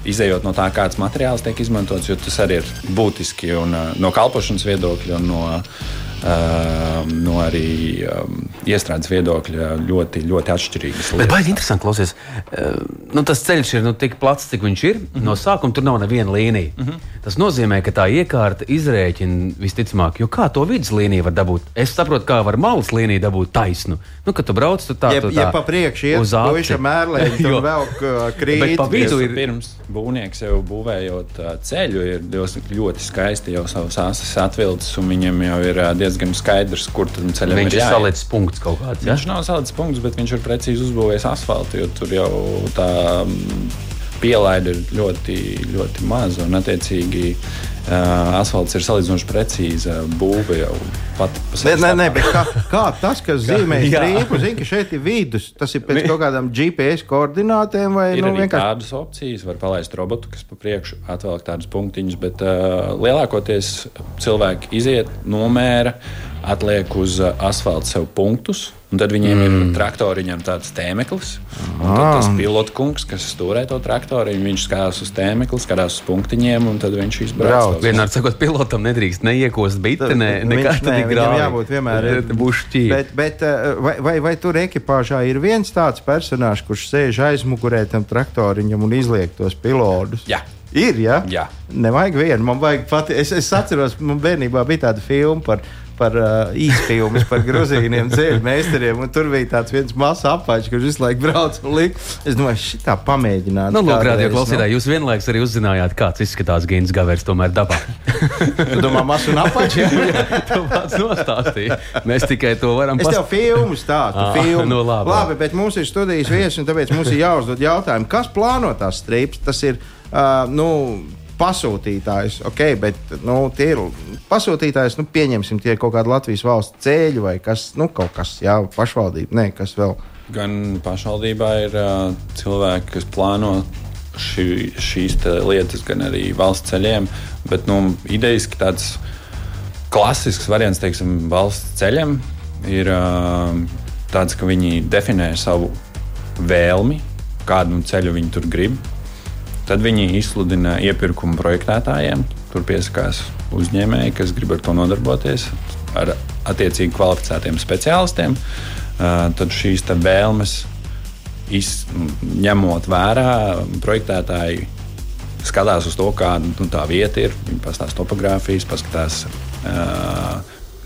izējot no tā, kāds materiāls tiek izmantots, jo tas arī ir būtiski un no kalpošanas viedokļa un no Ehm, no arī um, iestrādes viedokļa ļoti, ļoti atšķirīgas.
Bet baigi interesanti klausies. Uh, nu, tas ceļš ir nu, tik plats, cik viņš ir. Mm -hmm. No sākuma tur nav neviena līnija. Mm -hmm. Tas nozīmē, ka tā iekārta izrēķina visticamāk, jo kā to vidus līniju var dabūt? Es saprotu, kā var malas līniju dabūt taisnu. Nu, kad tu brauc, tu tā,
ja,
tu tā
ja pa priekšu iet uz augšu, mērlē, tad vēl krīt. Bet
pa vidu ir
pirms būvnieks jau būvējot ceļu, ir ļoti skaisti jau savas asas atvilcis, un viņam jau ir diezgan diezgan skaidrs, kur tam ceļam
viņš ir. Viņš ir salicis punkts kaut kāds.
Ja? Viņš nav salicis punkts, bet viņš ir precīzi uzbūvējis asfaltu, jo tur jau tā mm, pielaide ir ļoti, ļoti maza un attiecīgi. Uh, asfalts ir salīdzinoši precīza būve jau sevi.
Nē, nē, bet kā, kā tas, kas zīmē strīpu, zina, ka šeit ir vidus, tas ir pēc kaut kādām GPS koordinātēm vai
ir
nu,
vienkārši tādas opcijas. Var palaist robotu, kas pa priekšu atvelk tādus punktiņus, bet uh, lielākoties cilvēki iziet, nomēra, atliek uz uh, asfalta sev punktus Un tad viņiem mm. ir traktoriņam tāds tēmeklis. Un tad tas pilotkungs, kas stūrē to traktoriņu, viņš skatās uz tēmekli, skatās uz punktiņiem, un tad viņš izbrauc.
Vienmēr sakot, pilotam nedrīkst neiekost biti, ne, nekā tāda grāmata.
Jābūt vienmēr
būs šķīri.
Bet, bet eh, vai, vai, vai tur ekipāžā ir viens tāds personāžs, kurš sēž aizmugurē tam traktoriņam un izliek tos pilotus?
Jā.
Ir, ja?
Jā.
Nevajag vienu. Man vajag pati. Es, es atceros, man bērnībā bija tāda filma par par uh, īstenības, par grūzīniem ceļu meistariem. Tur bija tāds viens mazs apgājums, kurš visu laiku brauc un lika. Es domāju, šī tā pamēģināt.
Nu, lūk, radio klausītāji, nu. jūs vienlaikus arī uzzinājāt, kāds izskatās Gins Gavers tomēr dabā.
tu domā, mazs un apgājums?
Jā, tu pats nostāstīji. Mēs tikai to varam
pateikt. Es tev filmu stāstu. Ah, filmu.
No nu, labi.
labi, bet mums ir studijas viesis, un tāpēc mums ir jāuzdod jautājumu, kas plāno tās strips. Tas ir, uh, nu, pasūtītājs, ok, bet nu, tie ir pasūtītājs, nu, pieņemsim, tie kaut kādi Latvijas valsts ceļi vai kas, nu, kaut kas, jā, pašvaldība, nē, kas vēl.
Gan pašvaldībā ir uh, cilvēki, kas plāno šī, šīs lietas, gan arī valsts ceļiem, bet nu, idejaski tāds klasisks variants, teiksim, valsts ceļiem ir uh, tāds, ka viņi definē savu vēlmi, kādu ceļu viņi tur grib Tad viņi izsludina iepirkumu projektētājiem. Tur piesakās uzņēmēji, kas grib ar to nodarboties, ar attiecīgi kvalificētiem speciālistiem. Tad šīs vēlmes, iz, ņemot vērā, projektētāji skatās uz to, kāda nu, tā vieta ir. Viņi pastāsta topogrāfijas, paskatās,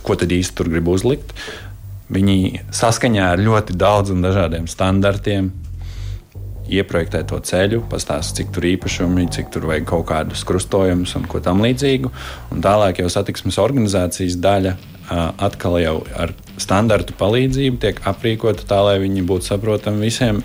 ko tad īsti tur grib uzlikt. viņi saskaņā ar ļoti daudziem dažādiem standartiem ieprojektē to ceļu, pastāsta, cik tur īpašumi, cik tur vajag kaut kādus krustojumus un ko tam līdzīgu. Un tālāk jau satiksmes organizācijas daļa atkal jau ar standartu palīdzību tiek aprīkota tā, lai viņi būtu saprotami visiem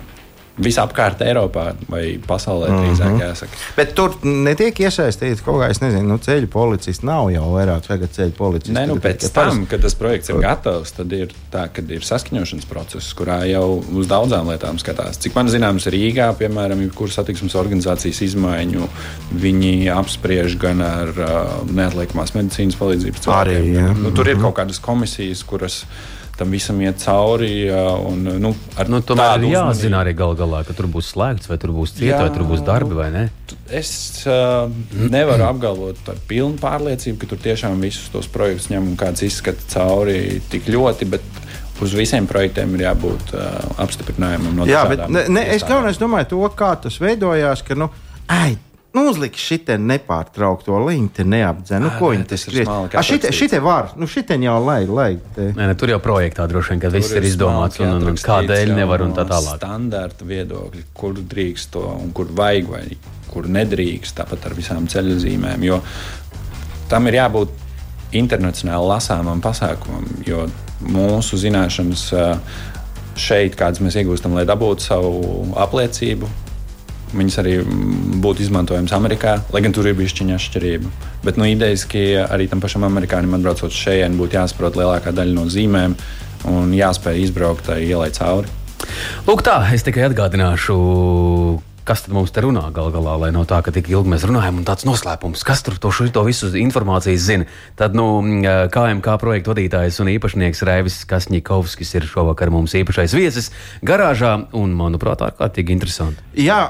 visapkārt Eiropā vai pasaulē, drīzāk mm -hmm. jāsaka.
Bet tur netiek iesaistīts kaut kā, es nezinu, nu, ceļu policists nav jau vairāk tagad ceļu policists.
Nē, nu, pēc tam, kad tas projekts ir gatavs, tad ir tā, kad ir saskaņošanas process, kurā jau uz daudzām lietām skatās. Cik man zināms, Rīgā, piemēram, jebkuras satiksmes organizācijas izmaiņu, viņi apspriež gan ar uh, neatliekamās medicīnas palīdzības
cilvēkiem. Arī, ja.
nu, tur ir kaut kādas komisijas, kuras tam visam iet cauri. Un, nu,
nu, tomēr ir jāzina arī gal galā, ka tur būs slēgts, vai tur būs cieta, vai tur būs darbi, vai ne?
Es uh, nevaru apgalvot ar pilnu pārliecību, ka tur tiešām visus tos projektus ņem un kāds izskata cauri tik ļoti. Bet, Uz visiem projektiem ir jābūt uh, apstiprinājumam no
Jā, bet ne, ne, es galvenais domāju to, kā tas veidojās, ka, nu, ai, Nu, uzliks šitā nepārtraukto līniju, neapdzen. Nu, ko viņi te skrien? Šitie, šitie var, nu, šitie jau lai, lai. Te.
Nē, ne, tur jau projektā droši vien, ka viss ir izdomāts un, un, un kādēļ nevar un tā tālāk.
Standarta viedokļi, kur drīkst to un kur vajag vai kur nedrīkst, tāpat ar visām ceļu zīmēm. Jo tam ir jābūt internacionāli lasāmam pasākumam, jo mūsu zināšanas šeit, kādas mēs iegūstam, lai dabūtu savu apliecību, Viņas arī būtu izmantojamas Amerikā, lai gan tur ir bijusi atšķirība. Bet nu, idejaski arī tam pašam amerikānim atbraucot šeit, būtu jāsaprot lielākā daļa no zīmēm un jāspēj izbraukt ielai cauri.
Lūk, tā es tikai atgādināšu, kas tad mums te runā gal galā, lai nav tā, ka tik ilgi mēs runājam un tāds noslēpums, kas tur to, to visu informāciju zina. Tad, nu, KMK projektu vadītājs un īpašnieks Raivis Kasņikovskis ir šovakar mums īpašais viesis garāžā un, manuprāt, ārkārtīgi interesanti.
Jā,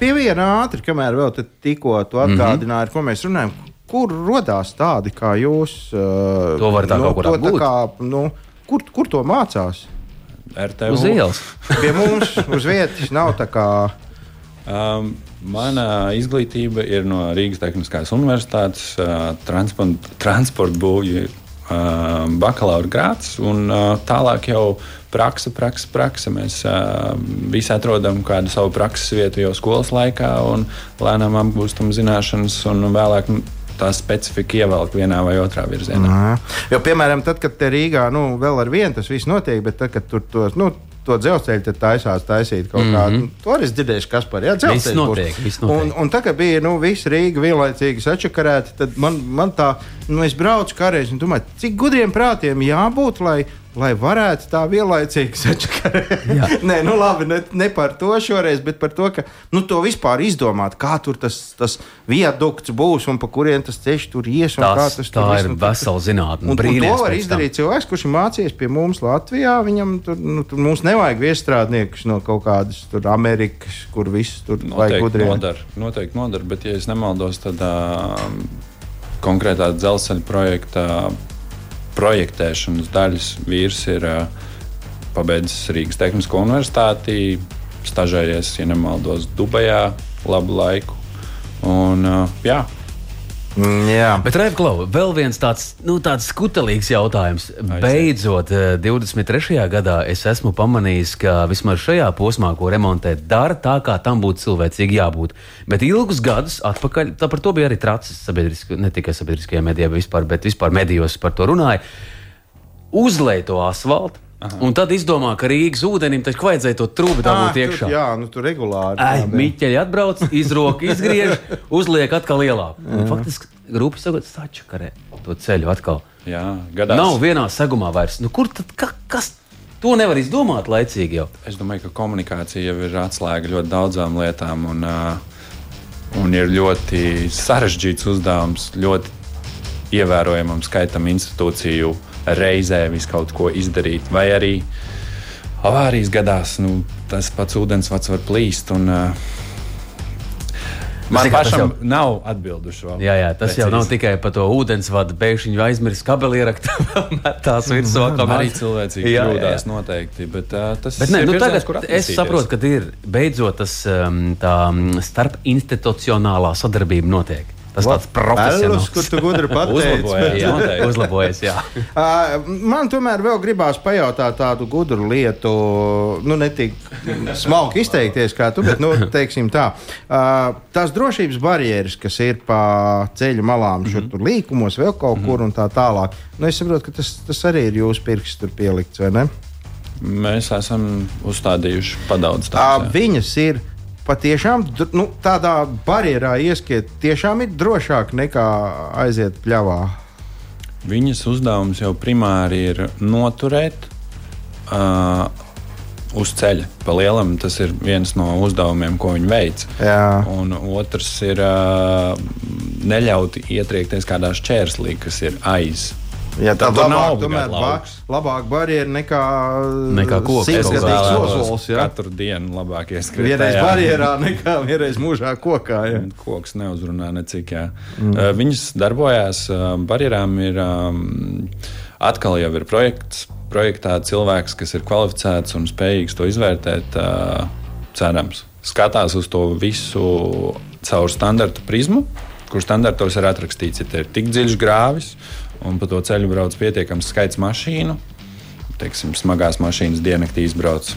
pievienā ātri, kamēr vēl tikko to mhm. atgādināju, mm -hmm. ar ko mēs runājam. Kur radās tādi kā jūs? Uh,
to var tā nu, kaut kur apgūt. Kā,
nu, kur, kur to mācās?
RTU.
Uz ielas.
Pie mums uz vietas nav tā kā
Um, mana izglītība ir no Rīgas Tehniskās Universitātes, uh, transporta, transporta būvju uh, bakalaura grāts, un uh, tālāk jau praksa, praksa, praksa. Mēs uh, visi atrodam kādu savu prakses vietu jau skolas laikā, un lēnām apgūstam zināšanas, un vēlāk tā specifika ievelk vienā vai otrā virzienā.
Nā. Jo, piemēram, tad, kad te Rīgā nu, vēl ar vienu tas viss notiek, bet tad, kad tur tos. Nu, to dzelzceļu taisās taisīt kaut mm -hmm. kādu. Nu, to es dzirdēju, kas par
jā, dzelzceļu notiek.
Un, un tā kā bija nu, visa Rīga vienlaicīgi sačakarēta, tad man, man tā, nu, es braucu kādreiz un domāju, cik gudriem prātiem jābūt, lai lai varētu tā vienlaicīgi sačakarēt. Nē, nu labi, ne, ne par to šoreiz, bet par to, ka nu, to vispār izdomāt, kā tur tas, tas viadukts būs un pa kurien tas ceļš tur ies.
Tas, tas tā ir vesela zinātne. Un, un
to var izdarīt cilvēks, kurš ir mācījies pie mums Latvijā. Viņam tur, nu, tur mums nevajag viestrādniekus no kaut kādas tur Amerikas, kur viss tur vajag gudriem.
Nodar, noteikti nodar, bet ja es nemaldos, tad uh, konkrētā dzelzceļa projekta projektēšanas daļas vīrs ir pabeidzis Rīgas Tehnisko universitāti, stažējies, ja nemaldos, Dubajā labu laiku. Un, jā,
jā.
Bet, Reivklau, vēl viens tāds, nu, tāds skutelīgs jautājums. Beidzot, 23. gadā es esmu pamanījis, ka vismaz šajā posmā, ko remontēt, dara tā, kā tam būtu cilvēcīgi jābūt. Bet ilgus gadus atpakaļ, tā par to bija arī tracis sabiedriskajā, ne tikai sabiedriskajā medijā, bet vispār, bet vispār medijos par to runāja. Uzlēja to asfaltu Aha. Un tad izdomā, ka Rīgas ūdenim taču vajadzēja to trūku dabūt iekšā.
Tur, jā, nu tur regulāri.
Ai, Miķeļi atbrauc, izroka, izgriež, uzliek atkal lielāku. Faktiski grupa sagad sačakarē to ceļu atkal.
Jā, gadās.
Nav vienā segumā vairs. Nu, kur tad ka, kas? To nevar izdomāt laicīgi jau.
Es domāju, ka komunikācija jau ir atslēga ļoti daudzām lietām. Un, un ir ļoti sarežģīts uzdevums, ļoti ievērojamam skaitam institūciju uh, reizē visu kaut ko izdarīt. Vai arī avārijas gadās, nu, tas pats ūdensvads var plīst. Un, uh, Man Zin, pašam jau... nav atbilduši vēl.
Jā, jā, tas precīzi. jau nav tikai par to ūdensvadu. Pēkšņi aizmirst kabeli ieraktu, tās virsū.
Arī cilvēcīgi jā, kļūdās jā. noteikti. Bet, uh, tas
bet, ne, nu, virziens, tagad es saprotu, ka ir beidzot tas um, tā starp institucionālā sadarbība notiek. Tas tāds profesionāls.
kur tu gudri pateici.
Uzlabojies,
Jā.
Uh, Man tomēr vēl gribās pajautāt tādu gudru lietu, nu, ne tik smalki izteikties kā tu, bet, nu, teiksim tā, uh, tās drošības barjeras, kas ir pa ceļu malām, šur tur līkumos, vēl kaut kur un tā tālāk. Nu, es saprotu, ka tas, tas arī ir jūsu pirksts tur pielikts, vai ne?
Mēs esam uzstādījuši padaudz tādu.
viņas ir. Patiešām nu, tādā barjerā ieskiet, tiešām ir drošāk nekā aiziet pļavā.
Viņas uzdevums jau primāri ir noturēt uh, uz ceļa. Pa lielam tas ir viens no uzdevumiem, ko viņi veic.
Jā.
Un otrs ir uh, neļaut ietriekties kādā šķērslī, kas ir aiz.
Jā, tā
nav
labāk, tomēr, ba
lauks.
labāk barjera nekā,
Nekā koks
Es vēlos
ozols. jā.
katru dienu labāk ieskriet.
Vienreiz barjerā, nekā vienreiz mūžā kokā. Jā.
Koks neuzrunā necik. Mm. Uh, viņas darbojās, uh, barjerām ir um, atkal jau ir projekts, projektā cilvēks, kas ir kvalificēts un spējīgs to izvērtēt, uh, cerams, skatās uz to visu caur standarta prizmu, kur standartos ir atrakstīts, ja ir tik dziļš grāvis un pa to ceļu brauc pietiekams skaits mašīnu. Teiksim, smagās mašīnas diennaktī izbrauc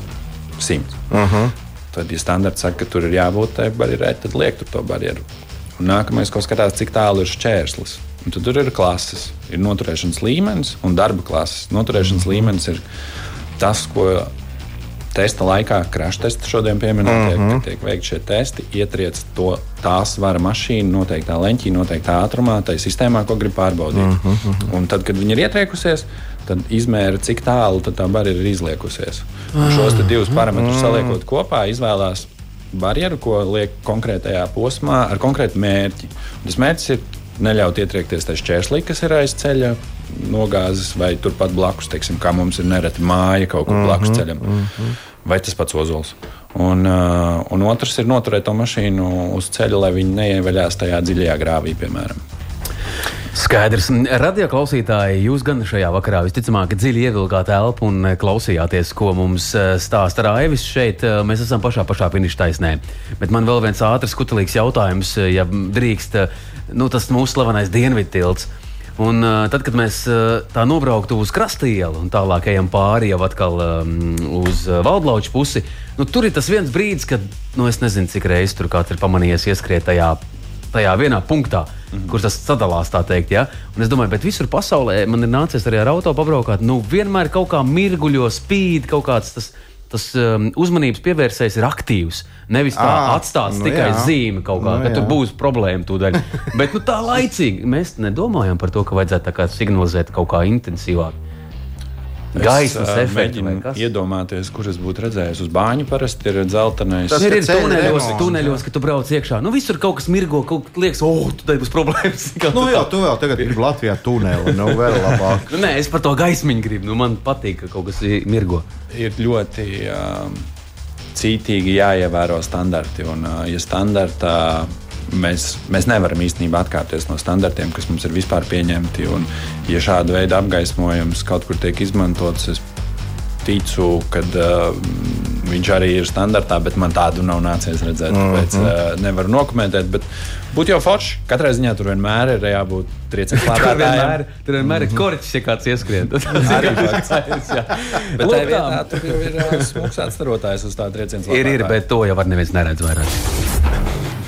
simts. Uh -huh. Tad, ja standarts saka, ka tur ir jābūt tai barjerai, tad liek tur to barjeru. Un nākamais, ko skatās, cik tālu ir šķērslis. Un tad tur ir klases, ir noturēšanas līmenis un darba klases. Noturēšanas līmenis ir tas, ko testa laikā, krāšņa testa šodien pieminētie, uh -huh. kad tiek veikti šie testi, ietriec to tā svara mašīnu noteiktā leņķī, noteiktā ātrumā, tai sistēmā, ko grib pārbaudīt. Uh -huh. Un tad, kad viņi ir ietriekusies, tad izmēra, cik tālu tā barjera ir izliekusies. Un šos te divus parametrus saliekot kopā, izvēlās barjeru, ko liek konkrētajā posmā ar konkrētu mērķi. Un tas mērķis ir neļaut ietriekties tajā šķērslī, kas ir aiz ceļa nogāzes, vai turpat blakus, teiksim, kā mums ir nereti māja kaut kur blakus ceļam, vai tas pats ozols. Un, uh, un otrs ir noturēt to mašīnu uz ceļa, lai viņi neieveļās tajā dziļajā grāvī, piemēram.
Skaidrs. Radio klausītāji, jūs gan šajā vakarā visticamāk dziļi ievilkāt elpu un eh, klausījāties, ko mums eh, stāsta Raivis. Šeit eh, mēs esam pašā, pašā finiša taisnē. Bet man vēl viens ātrs, kutelīgs jautājums, ja drīkst. Nu, tas mūsu slavenais dienvidu tilts. Un, uh, tad, kad mēs uh, tā nobrauktu uz krastielu un tālāk ejam pāri jau atkal um, uz uh, valdlauču pusi, nu, tur ir tas viens brīdis, kad nu, es nezinu, cik reizes tur kāds ir pamanījies ieskriet tajā tajā vienā punktā, mm -hmm. kur tas sadalās. Teikt, ja? Un es domāju, bet visur pasaulē man ir nācies arī ar auto pabraukāt. Nu, vienmēr kaut kā mirguļo, spīd kaut kāds tas. Tas um, uzmanības pievērsējs ir aktīvs. Nevis tā
Ā,
atstāts
nu
tikai
jā.
zīme kaut kā,
Nu
ka tur
jā.
būs problēma tūdaļ. Bet nu, tā laicīgi mēs nedomājam par to, ka vajadzētu tā kā signalizēt kaut kā intensīvāk. Gaismas efekts vai
mēģinu
kas?
iedomāties, kur es būtu redzējis. Uz bāņu parasti ir dzeltenais.
Tas-
Ir, ir tuneļos, tuneļos, ka tu brauc iekšā. Nu, visur kaut kas mirgo, kaut kas liekas, oh, tur būs problēmas. Kā
Nu,
tu tā-
tu vēl tagad gribi Latvijā tuneli, nu vēl labāk.
Nu, nē, es par to gaismiņu gribu. Nu, man patīk, ka kaut kas ir mirgo.
ir ļoti um, cītīgi jāievēro standarti. Un, uh, ja standartā mēs, mēs nevaram īstenībā atkāpties no standartiem, kas mums ir vispār pieņemti, un ja šāda veida apgaismojums kaut kur tiek izmantots, es ticu, ka uh, viņš arī ir standartā, bet man tādu nav nācies redzēt. Tāpēc uh, nevaru nokomentēt. Bet būtu jau forši. Katrā ziņā tur vienmēr ir jābūt triecienam
Tur vienmēr, tur vienmēr ir korķis, ja kāds ieskrien. Tas
Arī
skaidrs, jā.
Bet tā
tā.
vietā tur ir uh, smūgs atstarotājs uz tā trieciena.
Ir, ir, bet to jau var neviens neredz vairāk.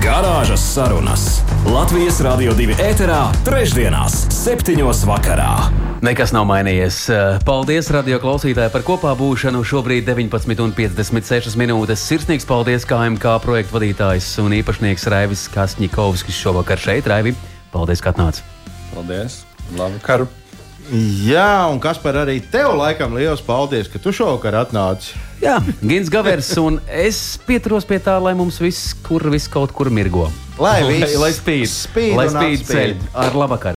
Garāžas sarunas Latvijas Rādio 2 ēterā, trešdienās, septiņos vakarā.
Nekas nav mainījies. Paldies, radio klausītāji, par kopā būšanu. Šobrīd 19,56 minūtes. Sirsnīgs paldies KMK projektu vadītājs un īpašnieks Raivis Kasņikovs, kas šovakar šeit, Raivi. Paldies, ka atnācāt!
Paldies! Labvakar!
Jā, un kas par arī tev laikam liels paldies, ka tu šovakar atnāci.
Jā, Gins Gavers un es pieturos pie tā, lai mums viss, kur viss kaut kur mirgo.
Lai viss
lai spīd,
spīd
lai spīd ceļš ar labvakar!